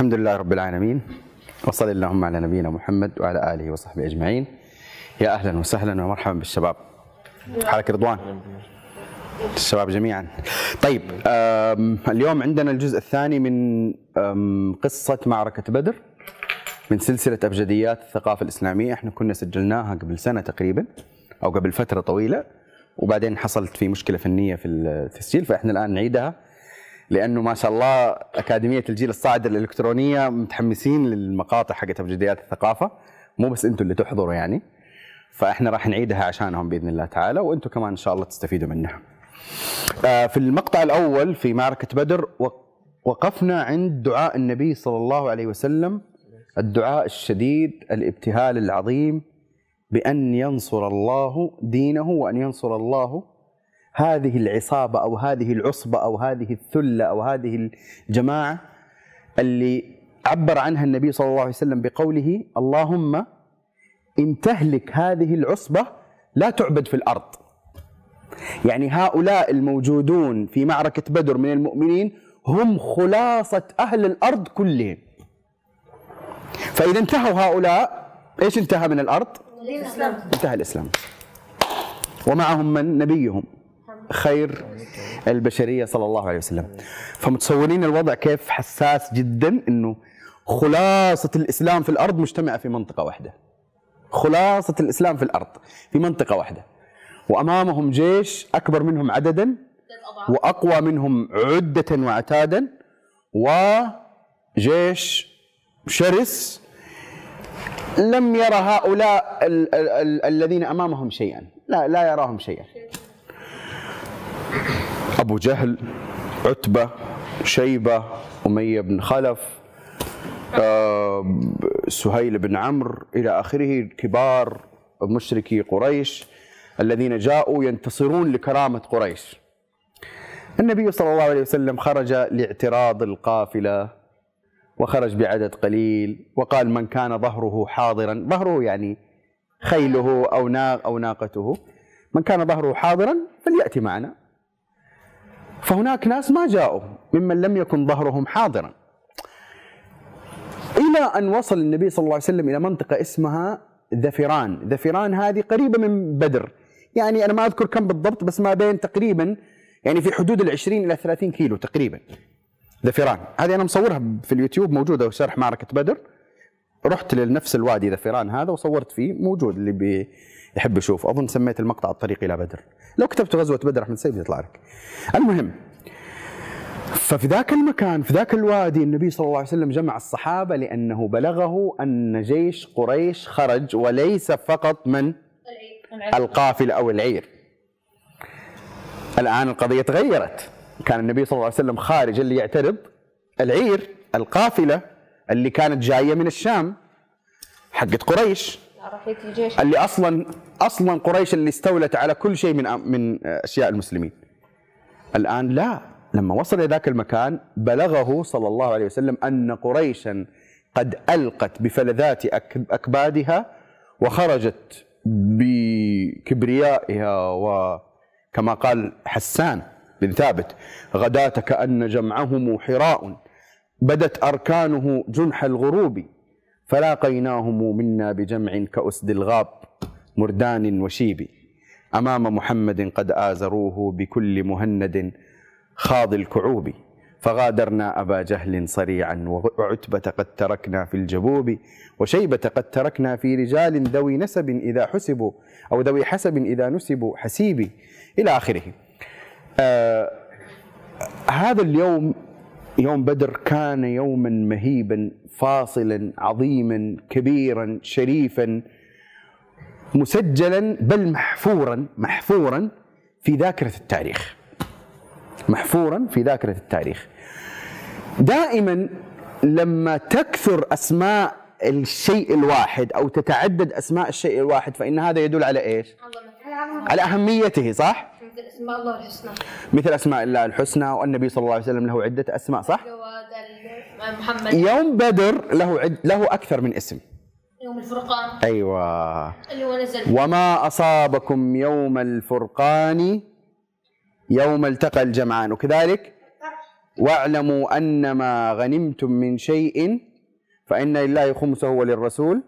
الحمد لله رب العالمين وصلى اللهم على نبينا محمد وعلى آله وصحبه أجمعين. يا أهلا وسهلا ومرحبا بالشباب. حالك رضوان؟ الشباب جميعا. طيب اليوم عندنا الجزء الثاني من آم، قصة معركة بدر من سلسلة أبجديات الثقافة الإسلامية. إحنا كنا سجلناها قبل سنة تقريبا أو قبل فترة طويلة وبعدين حصلت في مشكلة فنية في التسجيل فإحنا الآن نعيدها. لأنه ما شاء الله أكاديمية الجيل الصاعد الإلكترونية متحمسين للمقاطع حقت ابجديات الثقافة مو بس أنتم اللي تحضروا يعني فإحنا راح نعيدها عشانهم بإذن الله تعالى وأنتم كمان إن شاء الله تستفيدوا منها. آه، في المقطع الأول في معركه بدر وق- وقفنا عند دعاء النبي صلى الله عليه وسلم الدعاء الشديد الابتهال العظيم بأن ينصر الله دينه وأن ينصر الله هذه العصابة أو هذه العصبة أو هذه الثلة أو هذه الجماعة اللي عبر عنها النبي صلى الله عليه وسلم بقوله اللهم إن تهلك هذه العصبة لا تعبد في الأرض. يعني هؤلاء الموجودون في معركة بدر من المؤمنين هم خلاصة أهل الأرض كلهم. فإذا انتهوا هؤلاء إيش انتهى من الأرض؟ الإسلام. انتهى الإسلام. ومعهم من؟ نبيهم. خير البشرية صلى الله عليه وسلم. فمتصورين الوضع كيف حساس جدا إنه خلاصة الإسلام في الأرض مجتمعة في منطقة واحدة. خلاصة الإسلام في الأرض في منطقة واحدة. وأمامهم جيش أكبر منهم عددا وأقوى منهم عدة وعتادا وجيش شرس لم يرى هؤلاء ال- ال- ال- الذين أمامهم شيئا. لا لا يراهم شيئا. أبو جهل عتبة شيبة أمية بن خلف آه، سهيل بن عمرو إلى آخره كبار مشركي قريش الذين جاءوا ينتصرون لكرامة قريش. النبي صلى الله عليه وسلم خرج لاعتراض القافلة وخرج بعدد قليل وقال من كان ظهره حاضرا ظهره يعني خيله أو ناق أو ناقته من كان ظهره حاضرا فليأتي معنا. فهناك ناس ما جاءوا ممن لم يكن ظهرهم حاضرا. إلى أن وصل النبي صلى الله عليه وسلم إلى منطقة اسمها ذفران ذفران هذه قريبة من بدر. يعني أنا ما أذكر كم بالضبط بس ما بين تقريبا يعني في حدود العشرين إلى 30 كيلو تقريبا. ذفران هذه أنا مصورها في اليوتيوب موجودة شرح معركة بدر. رحت لنفس الوادي ذفران هذا وصورت فيه موجود اللي بي يحب يشوف. أظن سميت المقطع الطريق إلى بدر. لو كتبت غزوة بدر أحمد سيف يطلع لك. المهم ففي ذاك المكان في ذاك الوادي النبي صلى الله عليه وسلم جمع الصحابة لأنه بلغه أن جيش قريش خرج وليس فقط من؟ القافلة أو العير. الآن القضية تغيرت. كان النبي صلى الله عليه وسلم خارج اللي يعترض العير القافلة اللي كانت جاية من الشام حقت قريش. اللي أصلا أصلا قريش اللي استولت على كل شيء من من أشياء المسلمين. الآن لا. لما وصل إلى ذاك المكان بلغه صلى الله عليه وسلم أن قريشا قد ألقت بفلذات أكبادها وخرجت بكبريائها وكما قال حسان بن ثابت غداة كأن جمعهم حراء. بدت أركانه جنح الغروب. فلاقيناهم منا بجمع كأسد الغاب مردان وشيب أمام محمد قد آزروه بكل مهند خاض الكعوب. فغادرنا أبا جهل صريعا وعتبة قد تركنا في الجبوب وشيبة قد تركنا في رجال ذوي نسب إذا حسبوا أو ذوي حسب إذا نسبوا حسيبي. إلى آخره. آه هذا اليوم يوم بدر كان يوما مهيبا فاصلا عظيما كبيرا شريفا مسجلا بل محفورا محفورا في ذاكرة التاريخ محفورا في ذاكرة التاريخ دائما لما تكثر أسماء الشيء الواحد أو تتعدد أسماء الشيء الواحد فإن هذا يدل على إيش؟ على أهميته صح؟ مثل اسماء الله الحسنى. مثل أسماء الله الحسنى والنبي صلى الله عليه وسلم له عدة أسماء صح؟ محمد. يوم بدر له عد له أكثر من اسم. يوم الفرقان. أيوه. اللي هو نزل. وما أصابكم يوم الفرقان؟ يوم التقى الجمعان. وكذلك واعلموا أنما غنمتم من شيء فإن لله خمسه وللرسول.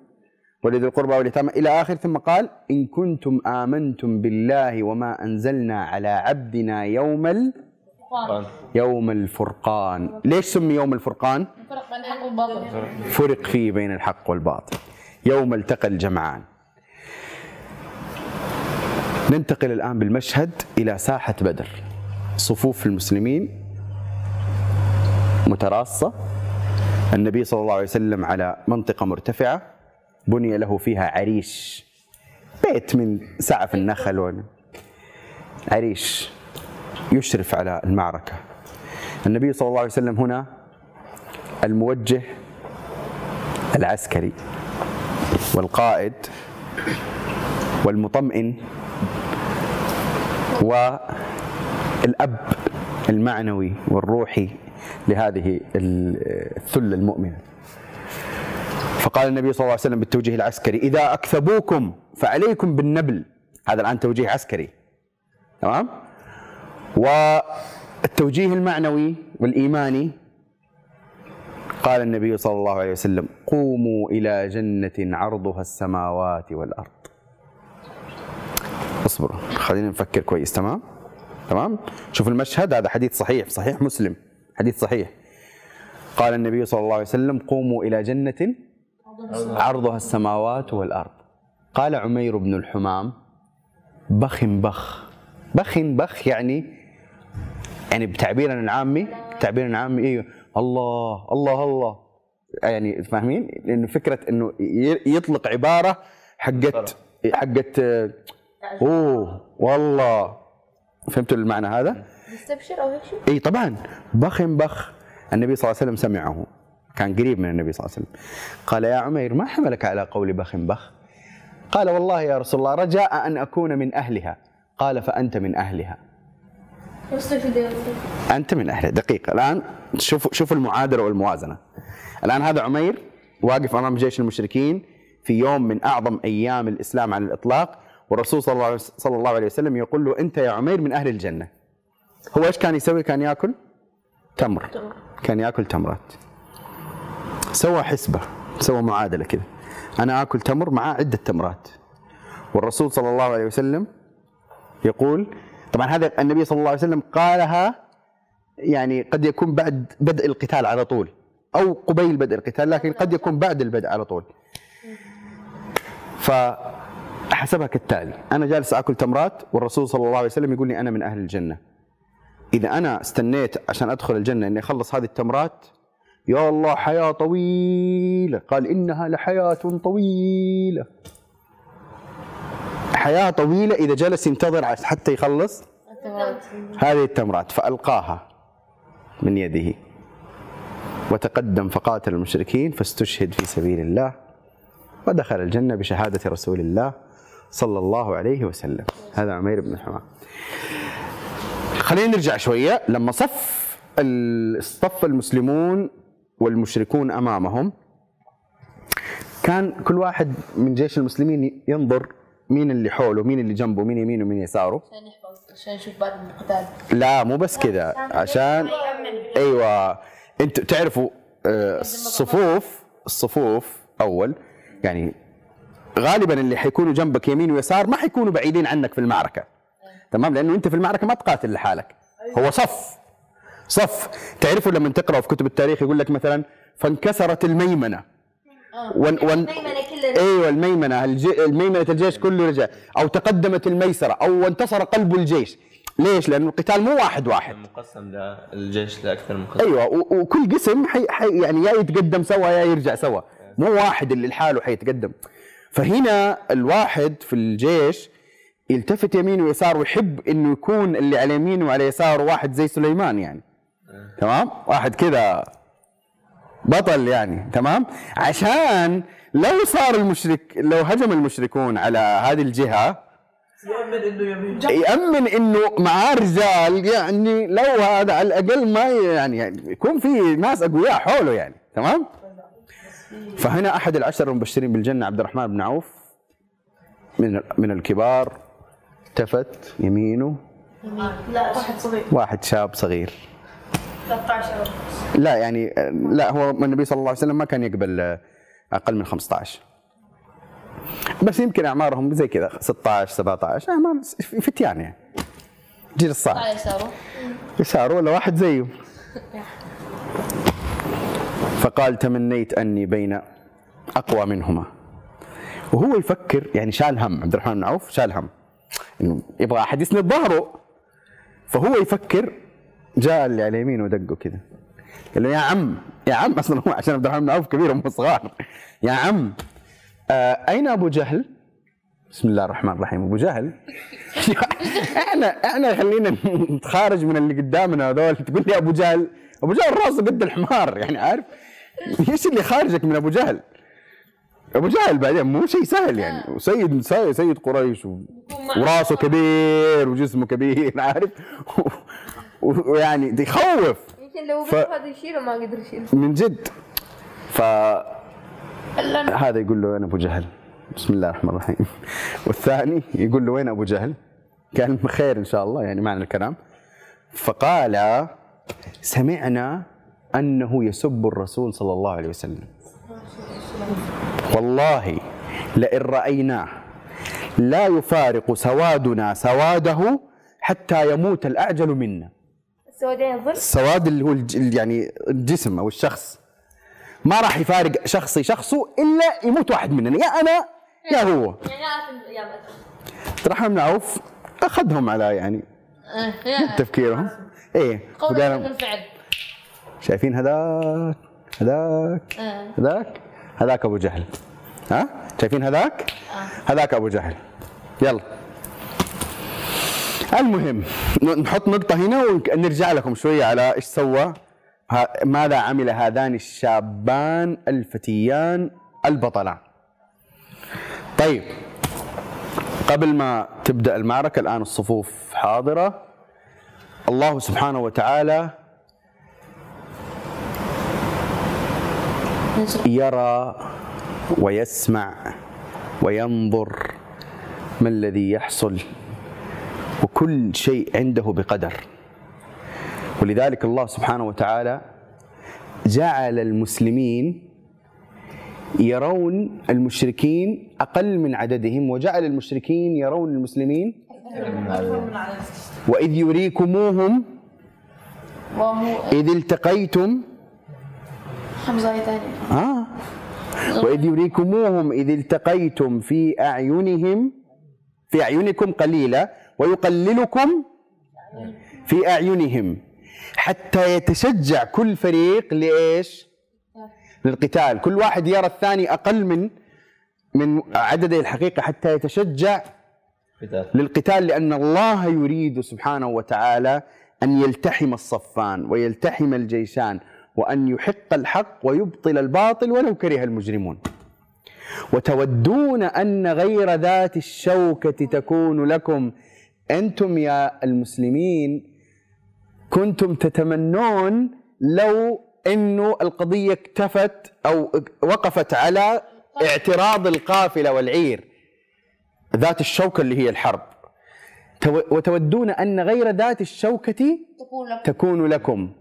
ولذي القربى واليتامى. إلى آخر ثم قال إن كنتم آمنتم بالله وما أنزلنا على عبدنا يوم ال يوم الفرقان. ليش سمي يوم الفرقان؟ فرق بين الحق والباطل. فرق فيه بين الحق والباطل. يوم التقى الجمعان. ننتقل الآن بالمشهد إلى ساحة بدر. صفوف المسلمين متراصة. النبي صلى الله عليه وسلم على منطقة مرتفعة. بني له فيها عريش. بيت من سعف النخل عريش يشرف على المعركة. النبي صلى الله عليه وسلم هنا الموجه العسكري والقائد والمطمئن والأب المعنوي والروحي لهذه الثلة المؤمنة. فقال النبي صلى الله عليه وسلم بالتوجيه العسكري إذا أكثبوكم فعليكم بالنبل. هذا الآن توجيه عسكري. تمام؟ والتوجيه المعنوي والإيماني قال النبي صلى الله عليه وسلم قوموا إلى جنة عرضها السماوات والأرض. اصبروا خلينا نفكر كويس. تمام؟ تمام؟ شوف المشهد هذا حديث صحيح صحيح مسلم حديث صحيح. قال النبي صلى الله عليه وسلم قوموا إلى جنة عرضها السماوات والأرض. قال عمير بن الحمام بخ بخ. بخ بخ يعني يعني بتعبيرنا العامي تعبيرنا العامي أيوه الله الله الله. يعني فاهمين؟ لأنه فكرة إنه ي- يطلق عبارة حقت حقت أوه والله. فهمتوا المعنى هذا؟ يستبشر أو هيك شيء؟ اي طبعا. بخ بخ. النبي صلى الله عليه وسلم سمعه. كان قريب من النبي صلى الله عليه وسلم. قال يا عمير ما حملك على قول بخ بخ؟ قال والله يا رسول الله رجاء أن أكون من أهلها. قال فأنت من أهلها. يستفيد أنت من أهلها. دقيقة الآن شوفوا شوفوا المعادلة والموازنة. الآن هذا عمير واقف أمام جيش المشركين في يوم من أعظم أيام الإسلام على الإطلاق والرسول صلى الله عليه وسلم يقول له أنت يا عمير من أهل الجنة. هو إيش كان يسوي؟ كان يأكل تمر. كان يأكل تمرات. سوى حسبة سوى معادلة كذا. أنا آكل تمر مع عدة تمرات. والرسول صلى الله عليه وسلم يقول طبعا هذا النبي صلى الله عليه وسلم قالها يعني قد يكون بعد بدء القتال على طول. أو قبيل بدء القتال لكن قد يكون بعد البدء على طول. فحسبها كالتالي أنا جالس آكل تمرات والرسول صلى الله عليه وسلم يقول لي أنا من أهل الجنة. إذا أنا استنيت عشان أدخل الجنة إني أخلص هذه التمرات يا الله حياة طويلة. قال إنها لحياة طويلة. حياة طويلة إذا جلس ينتظر حتى يخلص. هذه التمرات فألقاها من يده. وتقدم فقاتل المشركين فاستشهد في سبيل الله. ودخل الجنة بشهادة رسول الله صلى الله عليه وسلم. هذا عمير بن حمام. خلينا نرجع شوية. لما صف ال- صف المسلمون والمشركون أمامهم. كان كل واحد من جيش المسلمين ينظر مين اللي حوله مين اللي جنبه مين يمينه ومين يساره. عشان يحفظ عشان يشوف بعد القتال. لا مو بس كذا عشان أيوه. أنتوا تعرفوا آه، الصفوف الصفوف أول يعني غالبا اللي حيكونوا جنبك يمين ويسار ما حيكونوا بعيدين عنك في المعركة. تمام؟ لأنه أنت في المعركة ما تقاتل لحالك. هو صف. صف. تعرفوا لما تقرأوا في كتب التاريخ يقول لك مثلا فانكسرت الميمنة. ون ون الميمنة كلها. أيوه الميمنة. الج- الميمنة الجيش كله رجع. أو تقدمت الميسرة. أو انتصر قلب الجيش. ليش؟ لأنه القتال مو واحد واحد. مقسم للجيش لاكثر من قسم. أيوه و- وكل قسم حي حي يعني يا يتقدم سوا يا يرجع سوا. مو واحد اللي لحاله حيتقدم. فهنا الواحد في الجيش يلتفت يمين ويسار ويحب إنه يكون اللي على يمينه وعلى يساره واحد زي سليمان يعني. تمام؟ واحد كذا بطل يعني تمام؟ عشان لو صار المشرك لو هجم المشركون على هذه الجهة يأمن إنه يمين. يأمن إنه معاه رجال يعني لو هذا على الأقل ما يعني, يعني يكون في ناس أقوياء حوله يعني تمام؟ فهنا أحد العشر المبشرين بالجنة عبد الرحمن بن عوف من من الكبار التفت يمينه. لا واحد صغير. واحد شاب صغير. 13 لا يعني لا هو النبي صلى الله عليه وسلم ما كان يقبل أقل من 15 بس يمكن أعمارهم زي كذا 16 17 أعمار فتيان يعني جيل الصالح على يساره يسار ولا واحد زيه. فقال تمنيت أني بين أقوى منهما. وهو يفكر يعني شال هم عبد الرحمن بن عوف شال هم. إنه يبغى أحد يسند ظهره. فهو يفكر جاء اللي على يمينه ودقه كذا. قال له يا عم يا عم. أصلا هو عشان عبد الرحمن بن عوف كبير وهم صغار. يا عم آه أين أبو جهل؟ بسم الله الرحمن الرحيم. أبو جهل. إحنا إحنا خلينا نتخارج من اللي قدامنا هذول. تقول لي أبو جهل. أبو جهل راسه قد الحمار يعني عارف؟ إيش اللي خارجك من أبو جهل؟ أبو جهل بعدين مو شيء سهل يعني. وسيد سيد, سيد قريش و... وراسه كبير وجسمه كبير عارف؟ ويعني يخوف يمكن لو ف- هذا يشيله ما قدر يشيله من جد ف هذا يقول له وين أبو جهل؟ بسم الله الرحمن الرحيم. والثاني يقول له وين أبو جهل؟ قال خير إن شاء الله يعني معنى الكلام. فقال سمعنا أنه يسب الرسول صلى الله عليه وسلم. والله لئن رايناه لا يفارق سوادنا سواده حتى يموت الأعجل منا. السودين ظل السواد اللي هو الج- يعني الجسم أو الشخص. ما راح يفارق شخصي شخصه إلا يموت واحد مننا يا أنا يا هو. يعني يا عبد الرحمن بن عوف أخذهم على يعني تفكيرهم. إيه قول شايفين هذاك هذاك آه. هذاك؟ هذاك أبو جهل. ها؟ شايفين هذاك؟ هذاك أبو جهل. يلا. المهم نحط نقطة هنا ونرجع لكم شوية على إيش سوى. ماذا عمل هذان الشابان الفتيان البطلان. طيب قبل ما تبدأ المعركة الآن الصفوف حاضرة. الله سبحانه وتعالى يرى ويسمع وينظر ما الذي يحصل. وكل شيء عنده بقدر. ولذلك الله سبحانه وتعالى جعل المسلمين يرون المشركين أقل من عددهم وجعل المشركين يرون المسلمين وإذ يريكموهم إذ التقيتم. آه. وإذ يريكموهم إذ التقيتم في أعينهم في أعينكم قليلا ويقللكم في أعينهم حتى يتشجع كل فريق لإيش؟ للقتال. كل واحد يرى الثاني أقل من من عدده الحقيقة حتى يتشجع قتال. للقتال لأن الله يريد سبحانه وتعالى أن يلتحم الصفان ويلتحم الجيشان وأن يحق الحق ويبطل الباطل ولو كره المجرمون. وتودون أن غير ذات الشوكة تكون لكم أنتم يا المسلمين كنتم تتمنون لو إنه القضية اكتفت أو وقفت على اعتراض القافلة والعير. ذات الشوكة اللي هي الحرب. تو- وتودون أن غير ذات الشوكة تكون لكم.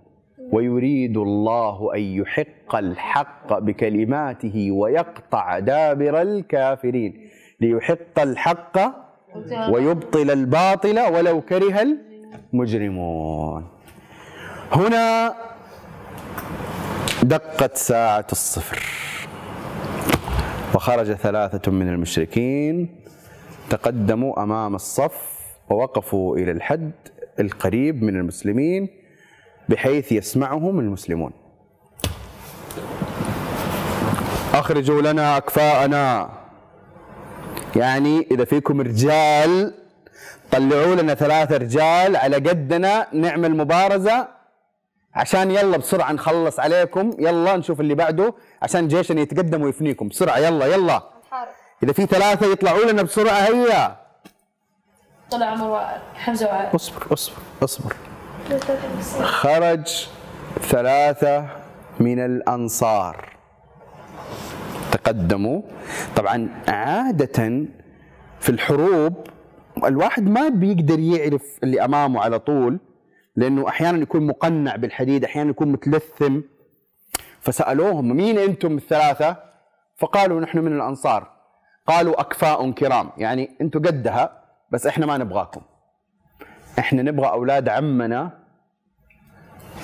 ويريد الله أن يحق الحق بكلماته ويقطع دابر الكافرين. ليحق الحق ويبطل الباطل ولو كره المجرمون. هنا دقت ساعة الصفر. وخرج ثلاثة من المشركين تقدموا أمام الصف ووقفوا إلى الحد القريب من المسلمين بحيث يسمعهم المسلمون. أخرجوا لنا أكفاءنا. يعني إذا فيكم رجال طلعوا لنا ثلاثة رجال على قدنا نعمل مبارزة عشان يلا بسرعة نخلص عليكم يلا نشوف اللي بعده عشان جيشنا يتقدم ويفنيكم. بسرعة يلا يلا. إذا في ثلاثة يطلعوا لنا بسرعة هيا. طلع عمر وائل حمزة وائل. اصبر اصبر اصبر. خرج ثلاثة من الأنصار. تقدموا. طبعا عادة في الحروب الواحد ما بيقدر يعرف اللي أمامه على طول لأنه أحيانا يكون مقنع بالحديد أحيانا يكون متلثم. فسألوهم مين أنتم الثلاثة؟ فقالوا نحن من الأنصار. قالوا أكفاء كرام. يعني أنتم قدها بس إحنا ما نبغاكم. إحنا نبغى أولاد عمنا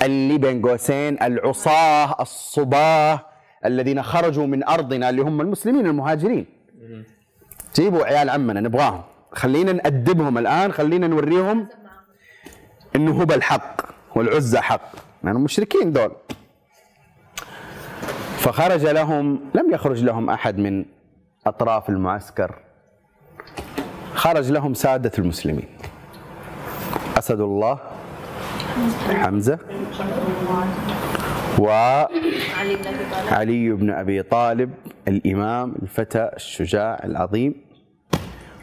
اللي بين قوسين العصاة الصباة. الذين خرجوا من أرضنا اللي هم المسلمين المهاجرين. جيبوا عيال عمنا نبغاهم. خلينا نأدبهم الآن خلينا نوريهم إنه هو الحق والعزى حق. لانهم مشركين دول. فخرج لهم لم يخرج لهم أحد من أطراف المعسكر. خرج لهم سادة المسلمين. أسد الله حمزة. وعلي بن أبي طالب الإمام الفتى الشجاع العظيم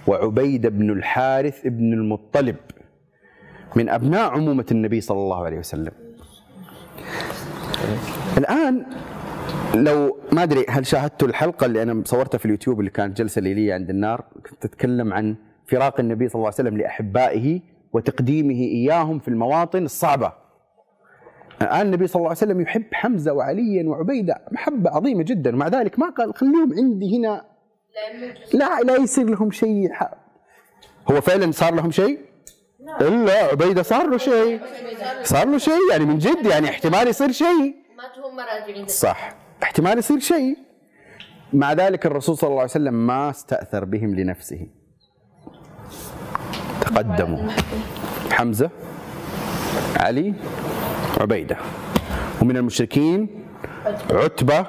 وعبيدة بن الحارث بن المطلب من أبناء عمومة النبي صلى الله عليه وسلم الآن لو ما أدري هل شاهدتوا الحلقة اللي أنا صورتها في اليوتيوب اللي كانت جلسة ليليه عند النار كنت تتكلم عن فراق النبي صلى الله عليه وسلم لأحبائه وتقديمه إياهم في المواطن الصعبة. الان النبي صلى الله عليه وسلم يحب حمزة وعليا وعبيدة محبة عظيمة جدا. ومع ذلك ما قال خليهم عندي هنا. لا لا يصير لهم شيء. هو فعلا صار لهم شيء؟ إلا عبيدة صار له شيء. صار له شيء يعني من جد يعني احتمال يصير شيء. صح. احتمال يصير شيء. مع ذلك الرسول صلى الله عليه وسلم ما استأثر بهم لنفسه. تقدموا. حمزة علي عبيدة. ومن المشركين عتبة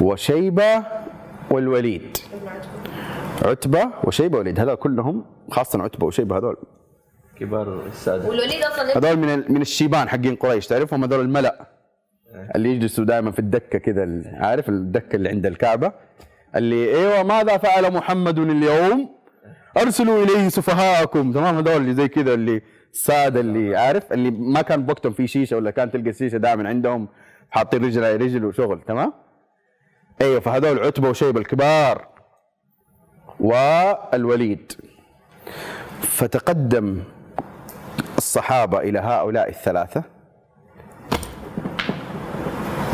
وشيبة والوليد. عتبة وشيبة والوليد. هذول كلهم خاصة عتبة وشيبة هذول. كبار السادة. والوليد أصلا هذول من من الشيبان حقين قريش تعرفهم؟ هذول الملأ. اللي يجلسوا دائما في الدكة كذا عارف الدكة اللي عند الكعبة؟ اللي إيوه ماذا فعل محمد اليوم؟ أرسلوا إليه سفهاءكم. تمام؟ هذول اللي زي كذا اللي الساده اللي عارف؟ اللي ما كان بوقتهم في شيشة ولا كان تلقى الشيشة دائما عندهم حاطين رجل على رجل وشغل تمام؟ أيوه فهذول عتبة وشيبة الكبار والوليد. فتقدم الصحابة إلى هؤلاء الثلاثة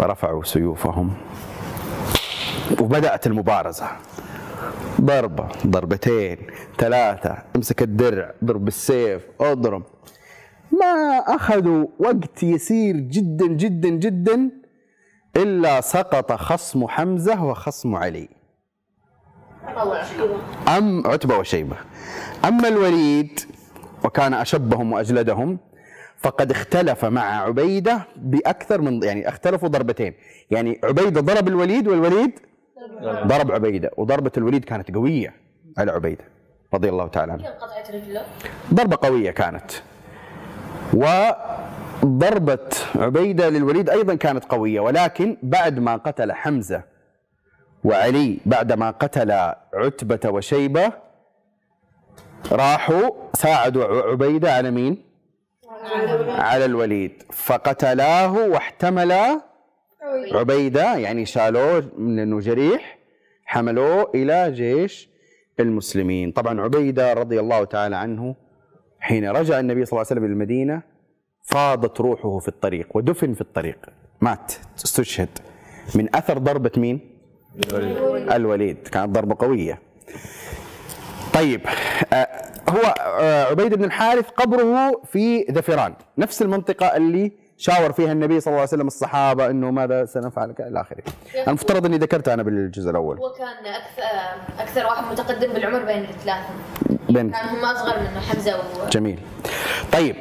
ورفعوا سيوفهم وبدأت المبارزة. ضربة ضربتين ثلاثة امسك الدرع ضرب بالسيف اضرب. ما أخذوا وقت يسير جدا جدا جدا إلا سقط خصم حمزة وخصم علي. أم عتبة وشيبة. أما الوليد وكان أشبهم وأجلدهم فقد اختلف مع عبيدة بأكثر من يعني اختلفوا ضربتين. يعني عبيدة ضرب الوليد والوليد ضرب عبيدة وضربة الوليد كانت قوية على عبيدة رضي الله تعالى عنه. رجله؟ ضربة قوية كانت. وضربة عبيدة للوليد أيضا كانت قوية ولكن بعد ما قتل حمزة وعلي بعد ما قتل عتبة وشيبة راحوا ساعدوا ع- عبيدة على مين؟ على الوليد. فقتلاه واحتملا عبيدة يعني شالوه من انه جريح حملوه إلى جيش المسلمين. طبعا عبيدة رضي الله تعالى عنه حين رجع النبي صلى الله عليه وسلم إلى المدينة فاضت روحه في الطريق ودفن في الطريق. مات استشهد. من أثر ضربة مين؟ الوليد. كانت ضربة قوية. طيب آه، هو آه، عبيد بن الحارث قبره في ذفران نفس المنطقة اللي شاور فيها النبي صلى الله عليه وسلم الصحابة إنه ماذا سنفعل إلى آخره. المفترض إني ذكرتها أنا بالجزء الأول. هو كان أكثر أكثر واحد متقدم بالعمر بين الثلاثة بين كان هم أصغر منه حمزة و جميل. طيب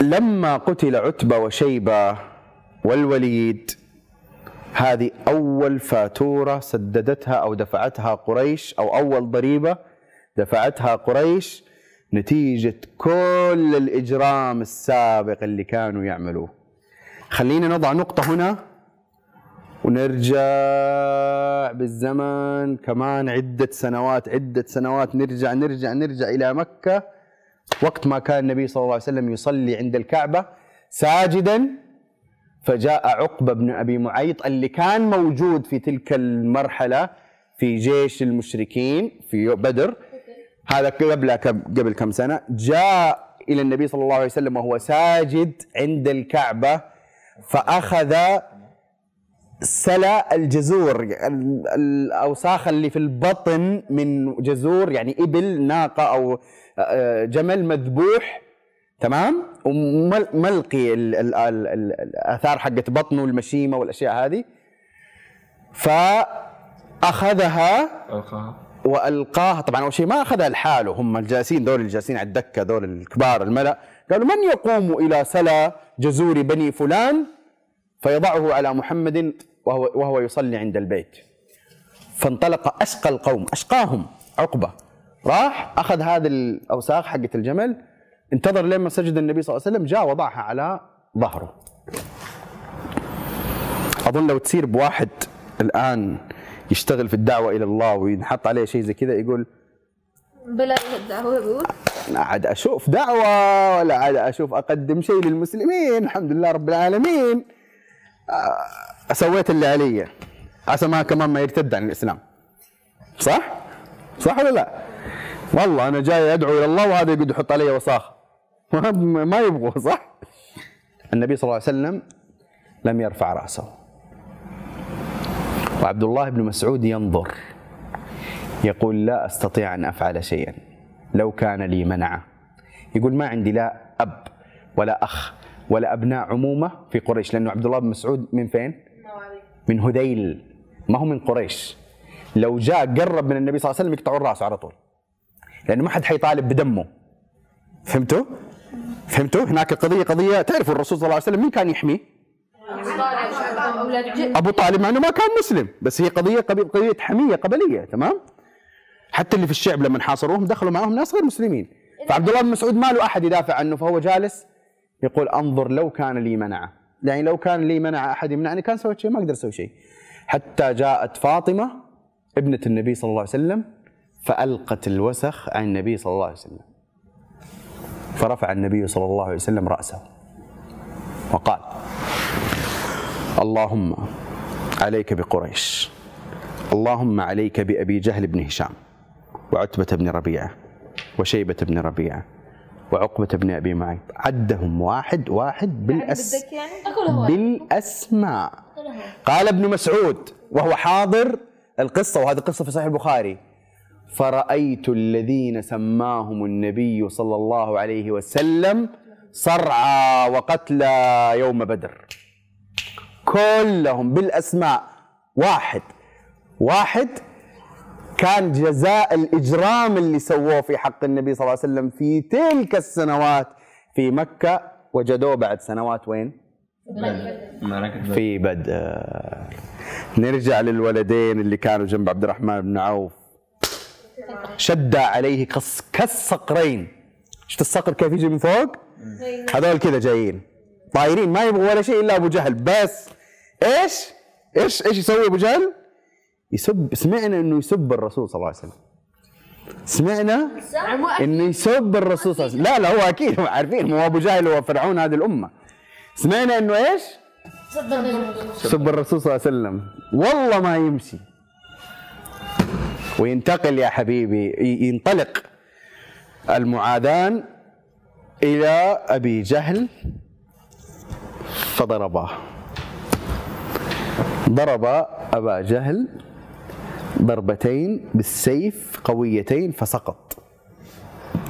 لما قتل عتبة وشيبة والوليد هذه أول فاتورة سددتها أو دفعتها قريش أو أول ضريبة دفعتها قريش نتيجة كل الإجرام السابق اللي كانوا يعملوه. خلينا نضع نقطة هنا ونرجع بالزمن. كمان عدة سنوات عدة سنوات نرجع نرجع نرجع إلى مكة. وقت ما كان النبي صلى الله عليه وسلم يصلي عند الكعبة ساجدا فجاء عقبة بن أبي معيط اللي كان موجود في تلك المرحلة في جيش المشركين في بدر. هذا قبل قبل كم سنة جاء إلى النبي صلى الله عليه وسلم وهو ساجد عند الكعبة فأخذ سلا الجزور ال- الأوساخ اللي في البطن من جزور يعني إبل ناقة أو آه، جمل مذبوح تمام؟ وملقي ال- ال- ال- ال- الآثار حقت بطنه المشيمة والأشياء هذه. فأخذها ألقاها. وألقاها. طبعا أول شيء ما أخذها لحاله. هم الجالسين دول الجالسين على الدكة دول الكبار الملأ. قالوا من يقوم إلى سلا جزور بني فلان فيضعه على محمد وهو وهو يصلي عند البيت. فانطلق أشقى القوم. أشقاهم. عقبة. راح أخذ هذه الأوساخ حقت الجمل انتظر لما سجد النبي صلى الله عليه وسلم جاء وضعها على ظهره. أظن لو تصير بواحد الآن يشتغل في الدعوة إلى الله وينحط عليه شيء زي كذا يقول بلا الدعوة بيقول لا عاد أشوف دعوة ولا عاد أشوف أقدم شيء للمسلمين الحمد لله رب العالمين آه، سويت اللي علي عسى ما كمان ما يرتد عن الإسلام صح؟ صح ولا لا؟ والله أنا جاي أدعو إلى الله وهذا يقعد يحط علي وساخه ما ما يبغوا صح؟ النبي صلى الله عليه وسلم لم يرفع رأسه وعبد الله بن مسعود ينظر يقول لا أستطيع أن أفعل شيئا لو كان لي منعه يقول ما عندي لا أب ولا أخ ولا أبناء عمومة في قريش لأنه عبد الله بن مسعود من فين؟ من هذيل ما هو من قريش لو جاء قرب من النبي صلى الله عليه وسلم يقطعون راسه على طول لأنه ما حد حيطالب بدمه فهمتوا؟ فهمتوا؟ هناك قضية قضية تعرفوا الرسول صلى الله عليه وسلم مين كان يحميه؟ أولاد عم أبو طالب مع إنه ما كان مسلم بس هي قضية قضيه, قضية حمية قبلية تمام؟ حتى اللي في الشعب لما حاصروهم دخلوا معهم ناس غير مسلمين. فعبد الله بن مسعود ما له أحد يدافع عنه فهو جالس يقول أنظر لو كان لي منعه يعني لو كان لي منع أحد يمنعني كان سويت شيء ما أقدر أسوي شيء. حتى جاءت فاطمة ابنة النبي صلى الله عليه وسلم فألقت الوسخ عن النبي صلى الله عليه وسلم. فرفع النبي صلى الله عليه وسلم رأسه وقال اللهم عليك بقريش اللهم عليك بأبي جهل بن هشام وعتبة بن ربيعة وشيبة بن ربيعة وعقبة بن أبي معيط عدهم واحد واحد بالأس بدك يعني؟ بالأسماء. قال ابن مسعود وهو حاضر القصة وهذه قصة في صحيح البخاري. فرأيت الذين سماهم النبي صلى الله عليه وسلم صرعى وقتلى يوم بدر. كلهم بالأسماء. واحد. واحد كان جزاء الإجرام اللي سووه في حق النبي صلى الله عليه وسلم في تلك السنوات. في مكة وجدوه بعد سنوات وين؟ في بدر نرجع للولدين اللي كانوا جنب عبد الرحمن بن عوف. شد عليه كص كالصقرين. شفت الصقر كيف يجي من فوق؟ هذول كذا جايين. طايرين ما يبغوا ولا شيء إلا أبو جهل بس. إيش؟ إيش؟ إيش يسوي أبو جهل؟ يسب سمعنا إنه يسب الرسول صلى الله عليه وسلم. سمعنا؟ إنه يسب الرسول صلى الله عليه وسلم. لا لا هو أكيد عارفين هو أبو جهل هو فرعون هذه الأمة. سمعنا إنه إيش؟ سب الرسول صلى الله عليه وسلم. والله ما يمشي. وينتقل يا حبيبي ينطلق المعاذان إلى أبي جهل فضرباه ضرب أبا جهل ضربتين بالسيف قويتين فسقط.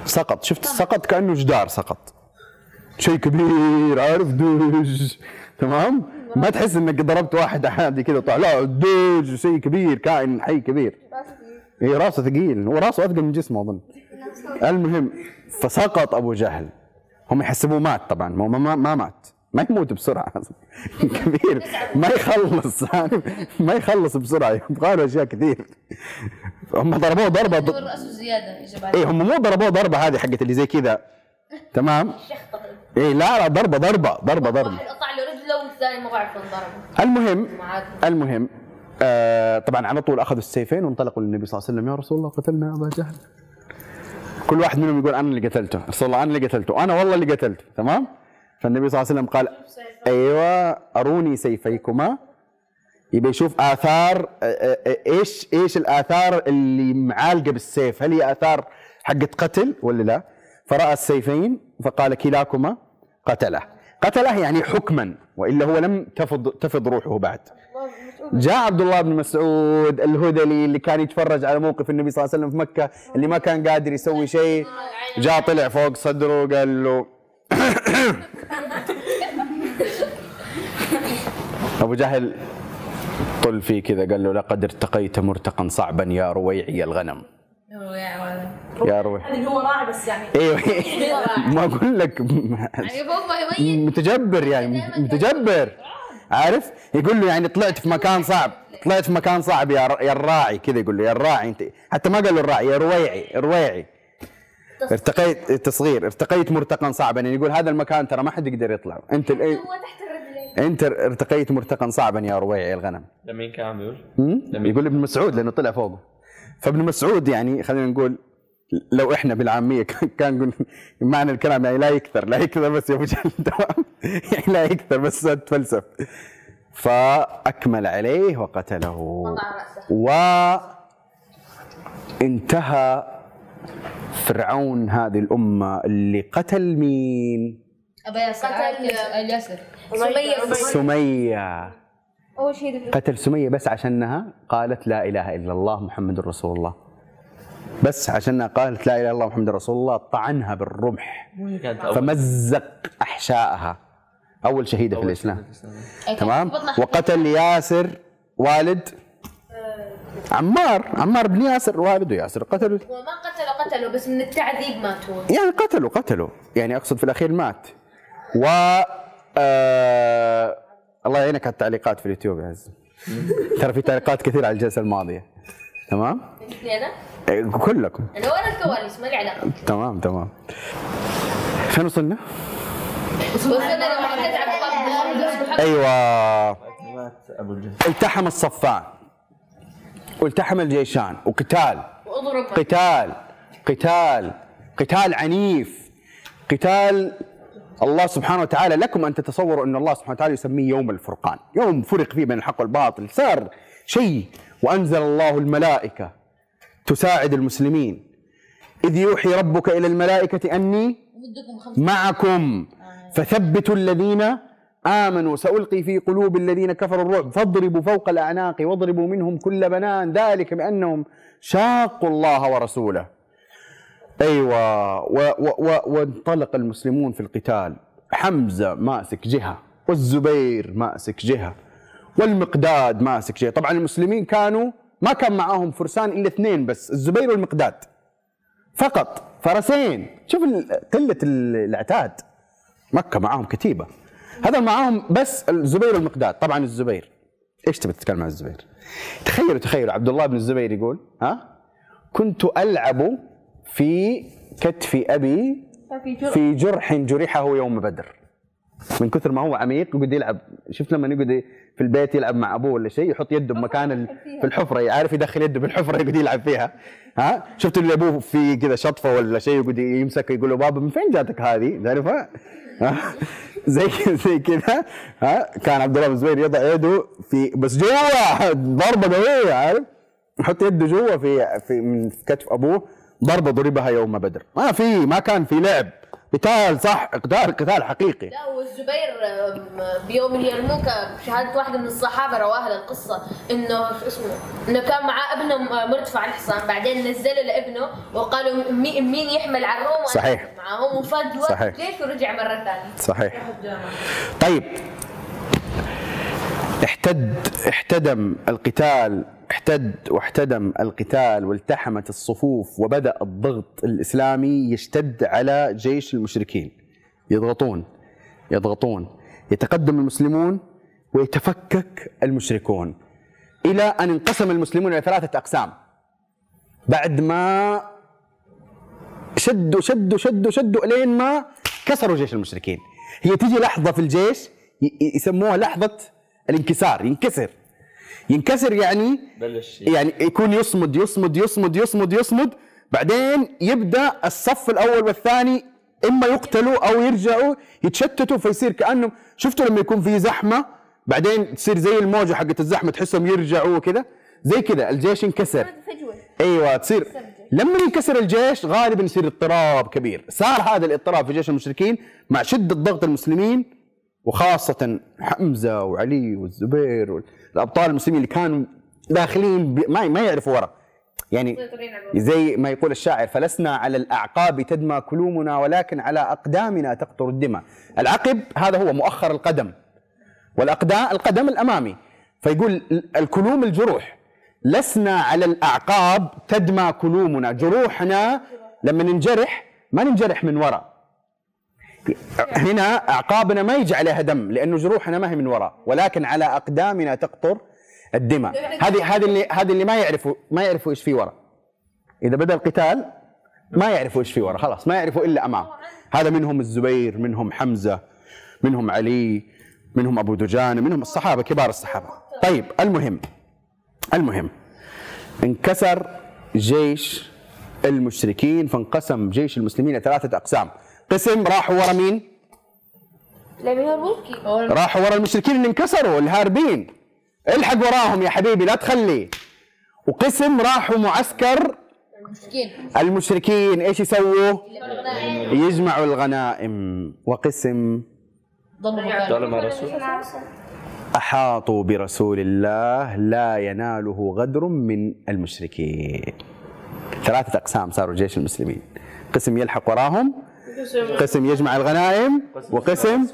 سقط. شفت السقط كأنه جدار سقط. شيء كبير. عارف دوج. تمام؟ ما تحس إنك ضربت واحد عادي كذا طلع لا دوج. شيء كبير. كائن حي كبير. اي راسه ثقيل. هو راسه أثقل من جسمه أظن. المهم فسقط أبو جهل. هم يحسبوه مات طبعا. ما ما, ما مات. ما يموت بسرعة. كبير. ما يخلص؟ ما يخلص بسرعة. يبغى له أشياء كثير. هم ضربوه ضربة رأسه زيادة إيه هم مو ضربوه ضربة هذه حقت اللي زي كذا. تمام؟ إيه لا لا ضربة ضربة ضربة ضربة. قطع له رجله والثاني ما بعرف انضرب المهم. المهم آه طبعا على طول أخذوا السيفين وانطلقوا للنبي صلى الله عليه وسلم. يا رسول الله قتلنا أبا جهل. كل واحد منهم يقول أنا اللي قتلته. رسول الله أنا اللي قتلته أنا والله اللي قتلته. تمام؟ فالنبي صلى الله عليه وسلم قال أيوه أروني سيفيكما. يبي يشوف آثار آه، آه، آه، إيش إيش الآثار اللي معالقة بالسيف؟ هل هي آثار حقت قتل ولا لا؟ فرأى السيفين فقال كلاكما قتله. قتله يعني حكما وإلا هو لم تفض تفض روحه بعد. جاء عبد الله بن مسعود الهذلي اللي كان يتفرج على موقف النبي صلى الله عليه وسلم في مكة اللي ما كان قادر يسوي شيء جاء طلع فوق صدره وقال له أبو جهل طل فيه كذا قال له لقد ارتقيت مرتقا صعبا يا رويعي الغنم. يا رويع. يعني هو راعي بس يعني أيوه ما أقول لك. يعني يميت متجبر يعني متجبر. عارف؟ يقول له يعني طلعت في مكان صعب طلعت في مكان صعب يا يا الراعي كذا يقول له يا الراعي أنت. حتى ما قال له الراعي يا رويعي رويعي. ارتقيت تصغير ارتقيت مرتقا صعبا. يعني يقول هذا المكان ترى ما حد يقدر يطلع أنت هو تحت الرجلين أنت ارتقيت مرتقا صعبا يا رويعي الغنم. لمين كان عم؟ هم؟ يقول ابن مسعود لأنه طلع فوقه. فابن مسعود يعني خلينا نقول لو إحنا بالعامية كان كان نقول معنى الكلام يعني لا يكثر لا يكثر بس يا أبو جهل تمام؟ يعني لا يكثر بس تفلسف. فأكمل عليه وقتله. قطع رأسه. فرعون هذه الأمة اللي قتل مين؟ ياسر قتل- الياسر سمية. سمية. أول شيء قتل سمية بس عشانها قالت لا إله إلا الله محمد رسول الله. بس عشانها قالت لا إله إلا الله محمد رسول الله طعنها بالرمح. فمزق أحشائها. أول شهيدة في أول كان تمام؟ وقتل ياسر والد عمار عمار بن ياسر والده ياسر قتلوا هو ما قتلوا قتلوا بس من التعذيب ماتوا يعني قتلوا قتلوا يعني أقصد في الأخير مات. و آه... الله يعينك على التعليقات في اليوتيوب يا عز. ترى في تعليقات كثيره على الجلسة الماضية. تمام؟ أنا إيه، كلكم. أنا ورا الكواليس ما لي علاقة. تمام تمام. فين وصلنا؟ وصلنا لما حكيت عن أيوه. التحم الصفان. والتحم الجيشان. وقتال. واضرب قتال. قتال. قتال عنيف. قتال الله سبحانه وتعالى لكم أن تتصوروا أن الله سبحانه وتعالى يسميه يوم الفرقان، يوم فرق فيه بين الحق والباطل، صار شيء وأنزل الله الملائكة تساعد المسلمين. إذ يوحي ربك إلى الملائكة أني معكم. فثبتوا الذين آمنوا سألقي في قلوب الذين كفروا الرعب. فاضربوا فوق الأعناق واضربوا منهم كل بنان. ذلك بأنهم شاقوا الله ورسوله. أيوة وانطلق المسلمون في القتال. حمزة ماسك جهة والزبير ماسك جهة والمقداد ماسك جهة. طبعا المسلمين كانوا ما كان معاهم فرسان إلا اثنين بس الزبير والمقداد. فقط فرسين. شوف قلة ال- العتاد مكة معاهم كتيبة. هذا معاهم بس الزبير والمقداد. طبعا الزبير. إيش تبي تتكلم عن الزبير؟ تخيلوا تخيلوا. عبد الله بن الزبير يقول ها؟ كنت ألعب في كتف أبي في جرح جرحه يوم بدر. من كثر ما هو عميق يقعد يلعب. شفت لما يقعد في البيت يلعب مع أبوه ولا شيء يحط يده بمكان في الحفرة عارف يدخل يده بالحفره يقعد يلعب فيها. ها؟ شفت اللي أبوه في كذا شطفة ولا شيء يقعد يمسك يقول له بابا من فين جاتك هذه؟ تعرفها؟ ها؟ زي زي كذا ها كان عبد الله بن الزبير يضع يده في بس جوا ضربة قويه عارف؟ يحط يده جوا في في من كتف أبوه ضربة ضربها يوم بدر. ما في ما كان في لعب. قتال صح؟ قتال قتال حقيقي. لا والزبير بيوم اليرموك بشهادة واحدة من الصحابة رواها القصة إنه شو اسمه إنه كان معاه ابنه مرتفع الحصان بعدين نزله لابنه وقالوا مي- مين يحمل على الروم؟ صحيح. معاهم. وفاد صحيح. جيش ورجع مرة ثانية؟ صحيح. طيب. احتد احتدم القتال احتد واحتدم القتال والتحمت الصفوف وبدأ الضغط الإسلامي يشتد على جيش المشركين. يضغطون يضغطون. يتقدم المسلمون ويتفكك المشركون. إلى أن انقسم المسلمون إلى ثلاثة أقسام. بعد ما شدوا شدوا شدوا شدوا لين ما كسروا جيش المشركين. هي تيجي لحظة في الجيش يسموها لحظة الانكسار ينكسر. ينكسر يعني بلش. يعني يكون يصمد يصمد يصمد يصمد يصمد. بعدين يبدأ الصف الأول والثاني إما يقتلوا أو يرجعوا يتشتتوا فيصير كانهم شفتوا لما يكون في زحمة؟ بعدين تصير زي الموجة حقت الزحمة تحسهم يرجعوا كذا زي كذا الجيش ينكسر فجوة. أيوه تصير. لما ينكسر الجيش غالبا يصير اضطراب كبير. صار هذا الاضطراب في جيش المشركين مع شدة ضغط المسلمين وخاصة حمزة وعلي والزبير والأبطال المسلمين اللي كانوا داخلين ب- ما ما يعرفوا ورا. يعني زي ما يقول الشاعر فلسنا على الأعقاب تدمى كلومنا ولكن على أقدامنا تقطر الدماء. العقب هذا هو مؤخر القدم والأقدام القدم الأمامي. فيقول الكلوم الجروح. لسنا على الأعقاب تدمى كلومنا جروحنا لما ننجرح ما ننجرح من وراء هنا أعقابنا ما يجي عليها دم لأنه جروحنا ما هي من وراء ولكن على أقدامنا تقطر الدماء. هذه هذه اللي هذه اللي ما يعرفوا ما يعرفوا إيش في وراء إذا بدأ القتال ما يعرفوا إيش في وراء خلاص ما يعرفوا إلا أمام. هذا منهم الزبير منهم حمزة منهم علي منهم أبو دجانة منهم الصحابة كبار الصحابة. طيب المهم المهم انكسر جيش المشركين فانقسم جيش المسلمين إلى ثلاثة أقسام. قسم راحوا ورا مين؟ لم يهربوكي راحوا ورا المشركين اللي انكسروا الهاربين. الحق وراهم يا حبيبي لا تخلي. وقسم راحوا معسكر مسكين المشركين إيش يسووا؟ يجمعوا الغنائم. وقسم ظلم الرسول أحاطوا برسول الله لا يناله غدر من المشركين. ثلاثة أقسام صاروا جيش المسلمين. قسم يلحق وراهم قسم يجمع الغنائم وقسم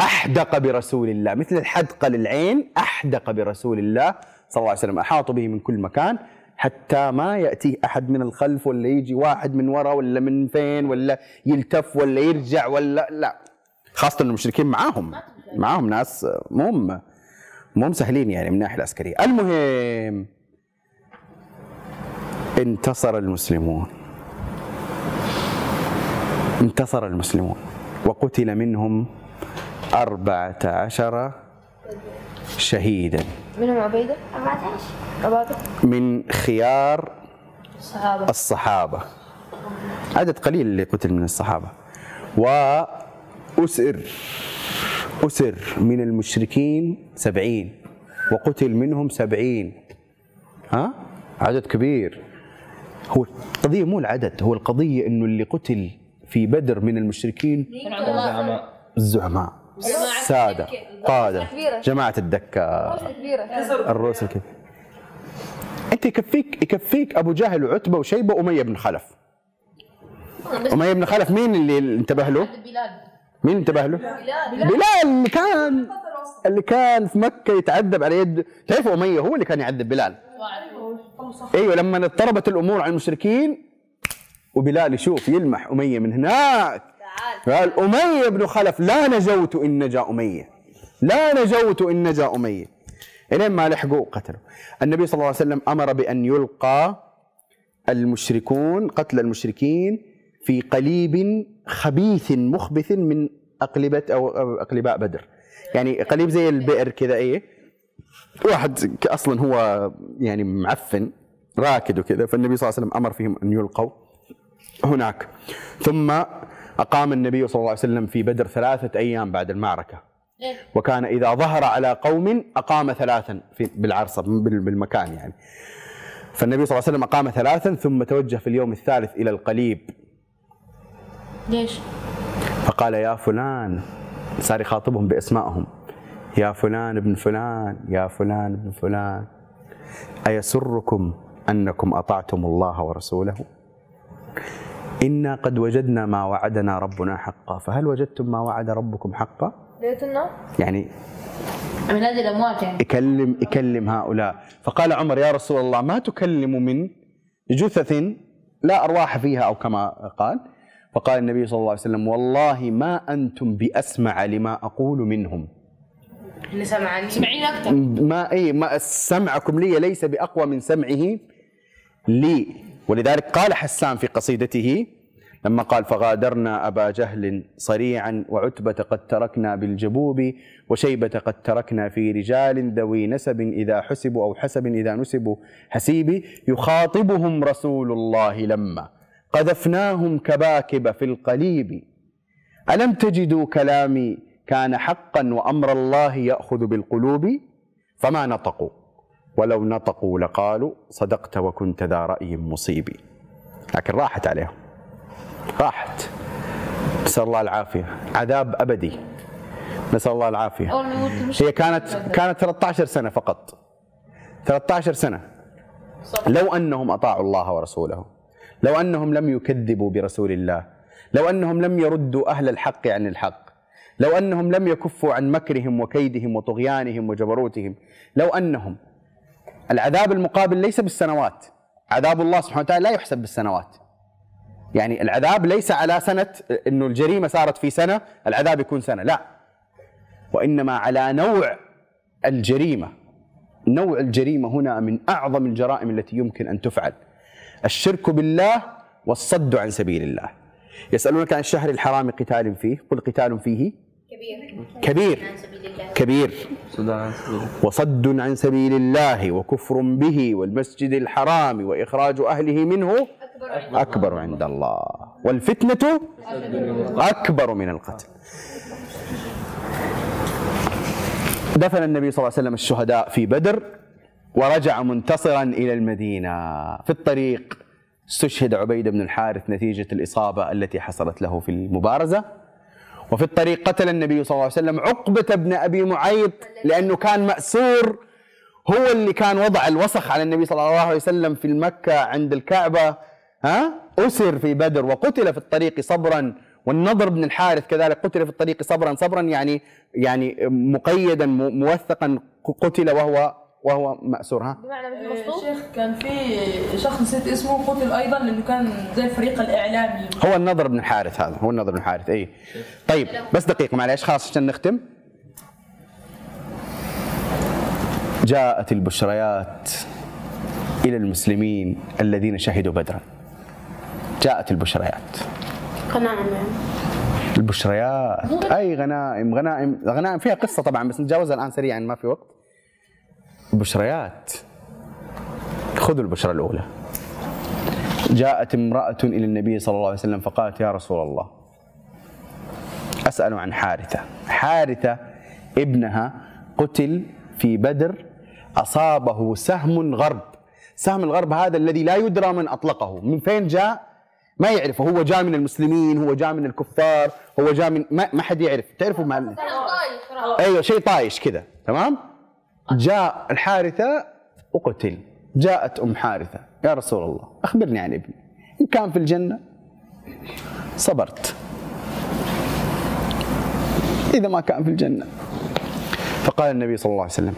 أحدق برسول الله. مثل الحدقة للعين أحدق برسول الله صلى الله عليه وسلم. أحاطوا به من كل مكان حتى ما يأتيه أحد من الخلف ولا يجي واحد من وراء ولا من فين ولا يلتف ولا يرجع ولا لا. خاصة المشركين معاهم معاهم ناس مو هم مو هم سهلين يعني من الناحية العسكرية. المهم انتصر المسلمون. انتصر المسلمون وقتل منهم أربعة عشر شهيدا. منهم عبيدة؟ 14 عباده من خيار الصحابة. الصحابة. عدد قليل اللي قتل من الصحابة. وأسر أسر من المشركين سبعين وقتل منهم سبعين. ها؟ عدد كبير. هو القضية مو العدد هو القضية إنه اللي قتل في بدر من المشركين زعماء الزعماء. السادة قادة. جماعة الدكة. كبيره الرؤوس الكبيرة. أنت يكفيك يكفيك أبو جهل وعتبة وشيبة وأمية بن خلف. أمية بن خلف مين اللي انتبه له؟ بلال مين انتبه له؟ بلال اللي كان اللي كان في مكة يتعذب على يد تعرفوا أمية هو اللي كان يعذب بلال؟ أيوه لما اضطربت الأمور على المشركين وبلال يشوف يلمح أمية من هناك. قال أمية بن خلف لا نجوت إن نجا أمية. لا نجوت إن نجا أمية. إلين ما لحقوا وقتلوا النبي صلى الله عليه وسلم أمر بأن يلقى المشركون قتل المشركين في قليب خبيث مخبث من أو أو أقلباء بدر. يعني قليب زي البئر كذا إيه؟ واحد أصلا هو يعني معفن راكد وكذا. فالنبي صلى الله عليه وسلم أمر فيهم أن يلقوا. هناك. ثم أقام النبي صلى الله عليه وسلم في بدر ثلاثة أيام بعد المعركة. وكان إذا ظهر على قوم أقام ثلاثا في بالعرصة بال- بالمكان يعني. فالنبي صلى الله عليه وسلم أقام ثلاثا ثم توجه في اليوم الثالث إلى القليب. ليش؟ فقال يا فلان صار يخاطبهم بأسمائهم. يا فلان ابن فلان يا فلان ابن فلان أيسركم أنكم أطعتم الله ورسوله؟ إنا قد وجدنا ما وعدنا ربنا حقا. فهل وجدتم ما وعد ربكم حقا؟ يعني من هذه الأموات يعني. يكلم يكلم هؤلاء. فقال عمر يا رسول الله ما تكلم من جثث لا أرواح فيها أو كما قال؟ فقال النبي صلى الله عليه وسلم والله ما أنتم بأسمع لما أقول منهم. اللي سمعني سمعين أكثر. ما اي ما سمعكم لي ليس بأقوى من سمعه لي. ولذلك قال حسان في قصيدته لما قال فغادرنا أبا جهل صريعا وعتبة قد تركنا بالجبوب وشيبة قد تركنا في رجال ذوي نسب إذا حسبوا أو حسب إذا نسبوا حسيبي يخاطبهم رسول الله لما قذفناهم كباكب في القليب. ألم تجدوا كلامي كان حقا وأمر الله يأخذ بالقلوب؟ فما نطقوا. ولو نطقوا لقالوا صدقت وكنت ذا رأي مصيبي لكن راحت عليهم. راحت. نسأل الله العافية. عذاب أبدي. نسأل الله العافية. هي كانت كانت 13 سنة فقط. 13 سنة. لو أنهم أطاعوا الله ورسوله لو أنهم لم يكذبوا برسول الله لو أنهم لم يردوا أهل الحق عن الحق لو أنهم لم يكفوا عن مكرهم وكيدهم وطغيانهم وجبروتهم لو أنهم العذاب المقابل ليس بالسنوات. عذاب الله سبحانه وتعالى لا يحسب بالسنوات. يعني العذاب ليس على سنة أنه الجريمة صارت في سنة العذاب يكون سنة. لا. وإنما على نوع الجريمة. نوع الجريمة هنا من أعظم الجرائم التي يمكن أن تفعل. الشرك بالله والصد عن سبيل الله. يسألونك عن الشهر الحرام قتال فيه. قل قتال فيه. كبير. كبير. كبير. وصد عن سبيل الله وكفر به والمسجد الحرام وإخراج أهله منه أكبر. أكبر عند الله. والفتنة أكبر من القتل. دفن النبي صلى الله عليه وسلم الشهداء في بدر ورجع منتصرا إلى المدينة. في الطريق استشهد عبيد بن الحارث نتيجة الإصابة التي حصلت له في المبارزة. وفي الطريق قتل النبي صلى الله عليه وسلم عقبة بن أبي معيط لأنه كان مأسور هو اللي كان وضع الوسخ على النبي صلى الله عليه وسلم في المكة عند الكعبة ها؟ أسر في بدر وقتل في الطريق صبرا والنضر بن الحارث كذلك قتل في الطريق صبرا صبرا يعني يعني مقيدا موثقا قتل وهو وهو مأسور ها؟ بمعنى مثل شيخ كان في شخص نسيت اسمه قتل أيضا لأنه كان زي الفريق الإعلامي. هو النضر بن الحارث هذا هو النضر بن الحارث اي طيب بس دقيقة معلش خلاص عشان نختم. جاءت البشريات إلى المسلمين الذين شهدوا بدرا. جاءت البشريات. قناعة البشريات أي غنائم؟ غنائم غنائم فيها قصة طبعا بس نتجاوزها الآن سريعا ما في وقت. بشريات. خذوا البشرى الأولى. جاءت امرأة إلى النبي صلى الله عليه وسلم فقالت يا رسول الله أسأل عن حارثة. حارثة ابنها قتل في بدر أصابه سهم غرب. سهم الغرب هذا الذي لا يدرى من أطلقه. من فين جاء؟ ما يعرفه. هو جاء من المسلمين هو جاء من الكفار هو جاء من ما, ما حد يعرف. تعرفوا طايف أيوه شيء طايش كذا تمام؟ جاء الحارثة وقتل جاءت أم حارثة. يا رسول الله أخبرني عن ابني. إن كان في الجنة صبرت. إذا ما كان في الجنة. فقال النبي صلى الله عليه وسلم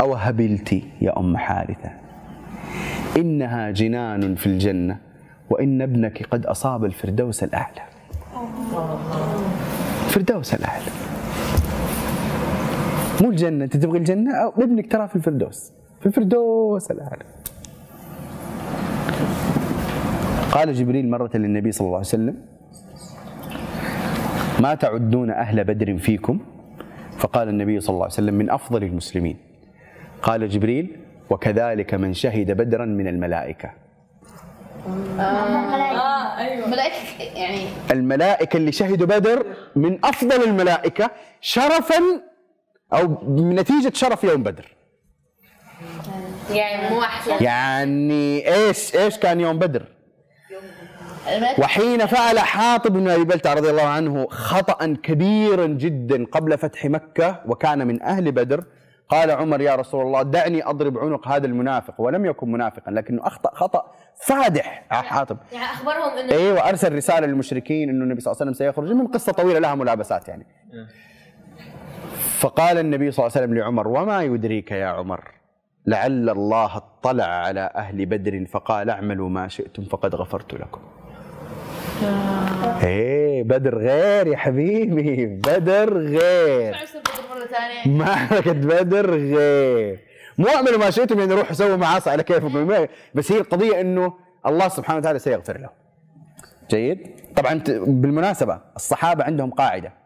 أو هبلت يا أم حارثة إنها جنان في الجنة وإن ابنك قد أصاب الفردوس الأعلى. الفردوس الأعلى. مو الجنة أنت تبغي الجنة؟ أو ابنك ترى في الفردوس. في الفردوس الأعلى قال جبريل مرة للنبي صلى الله عليه وسلم ما تعدون أهل بدر فيكم؟ فقال النبي صلى الله عليه وسلم من أفضل المسلمين. قال جبريل وكذلك من شهد بدرا من الملائكة. آه أيوه. ملائكة يعني الملائكة اللي شهدوا بدر من أفضل الملائكة شرفا أو نتيجة شرف يوم بدر. يعني مو أحسن. يعني إيش إيش كان يوم بدر؟ وحين فعل حاطب بن أبي بلتع رضي الله عنه خطأ كبيرا جدا قبل فتح مكة وكان من أهل بدر قال عمر يا رسول الله دعني أضرب عنق هذا المنافق. ولم يكن منافقا لكنه أخطأ خطأ فادح. على حاطب. يعني أخبرهم إنه إيوه أرسل رسالة للمشركين إنه النبي صلى الله عليه وسلم سيخرج. من قصة طويلة لها ملابسات يعني. فقال النبي صلى الله عليه وسلم لعمر وما يدريك يا عمر؟ لعل الله اطلع على أهل بدر فقال اعملوا ما شئتم فقد غفرت لكم. إيه بدر غير يا حبيبي بدر غير. معركة بدر غير. مو اعملوا ما شئتم يعني روحوا سووا معاصي على كيفكم. بس هي القضية إنه الله سبحانه وتعالى سيغفر له. جيد؟ طبعا بالمناسبة الصحابة عندهم قاعدة.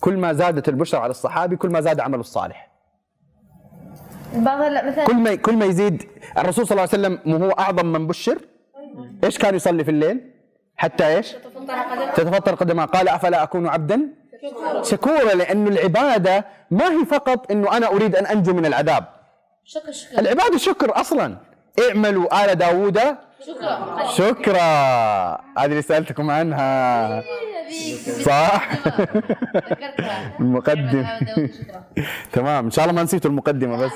كل ما زادت البشرى على الصحابي كل ما زاد عمله الصالح. بعض مثلا كل ما كل ما يزيد الرسول صلى الله عليه وسلم مو هو أعظم من بشر؟ إيش كان يصلي في الليل؟ حتى إيش؟ تتفطر قدمه قال أفلا أكون عبدا؟ شكورا لأنه العبادة ما هي فقط إنه أنا أريد أن أنجو من العذاب. شكرا شكرا. العبادة شكر أصلا. اعملوا آل داوود. شكرا. شكرا. هذه اللي سألتكم عنها. صح المقدم تمام ان شاء الله ما نسيتوا المقدمه بس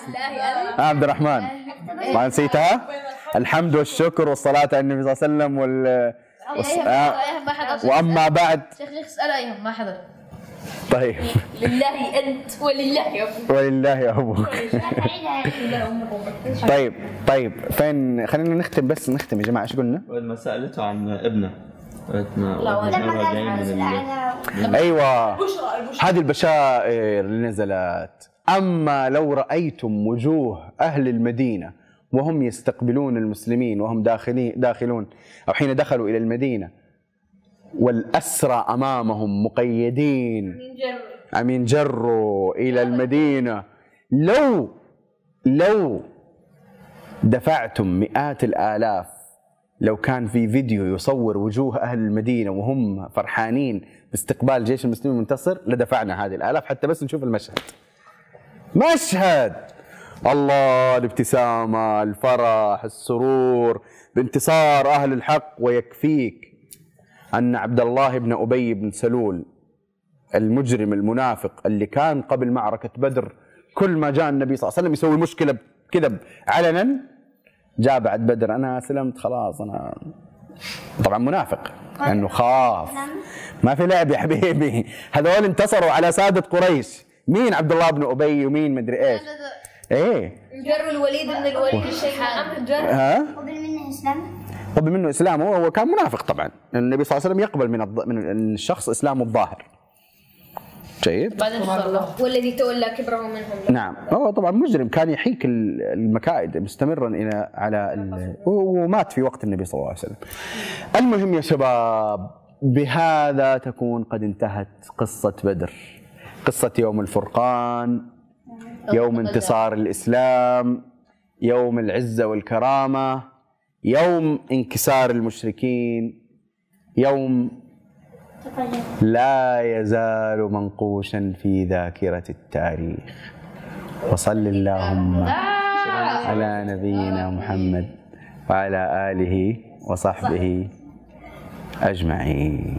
آه عبد الرحمن ما نسيتها الحمد والشكر والصلاه على النبي صلى الله عليه وسلم وال آه. واما بعد شيخ شيخ اسال ايهم ما حضر طيب لله انت ولله أبوك ولله أبوك. طيب طيب فين خلينا نختم بس نختم يا جماعة إيش قلنا؟ سالته عن ابنه أيوه. هذه البشائر اللي نزلت أما لو رأيتم وجوه أهل المدينة وهم يستقبلون المسلمين وهم داخلين داخلون أو حين دخلوا إلى المدينة والأسرى أمامهم مقيدين. عم ينجروا إلى المدينة. لو لو دفعتم مئات الآلاف لو كان في فيديو يصور وجوه أهل المدينة وهم فرحانين باستقبال جيش المسلمين المنتصر لدفعنا هذه الآلاف حتى بس نشوف المشهد. مشهد الله الابتسامة، الفرح، السرور بانتصار أهل الحق ويكفيك أن عبد الله بن أبي بن سلول المجرم المنافق اللي كان قبل معركة بدر كل ما جاء النبي صلى الله عليه وسلم يسوي مشكلة كذا علنا جاء بعد بدر أنا اسلمت خلاص أنا طبعا منافق لأنه خاف. ما في لعب يا حبيبي. هذول انتصروا على سادة قريش. مين؟ عبد الله بن أبي ومين؟ مدري إيش. إيه. جر الوليد بن الوليد الشيخان جر. ها؟ قبل منه إسلام؟ قبل منه اسلامه هو كان منافق طبعا. النبي صلى الله عليه وسلم يقبل من من الشخص اسلامه الظاهر. جيد بعدين والذي تولى كبره منهم نعم هو طبعا مجرم كان يحيك ال- المكائد مستمرا إلى على ال- ومات في وقت النبي صلى الله عليه وسلم. المهم يا شباب بهذا تكون قد انتهت قصة بدر. قصة يوم الفرقان يوم انتصار الإسلام يوم العزة والكرامة يوم انكسار المشركين يوم لا يزال منقوشا في ذاكرة التاريخ. وصل اللهم على نبينا محمد وعلى آله وصحبه أجمعين.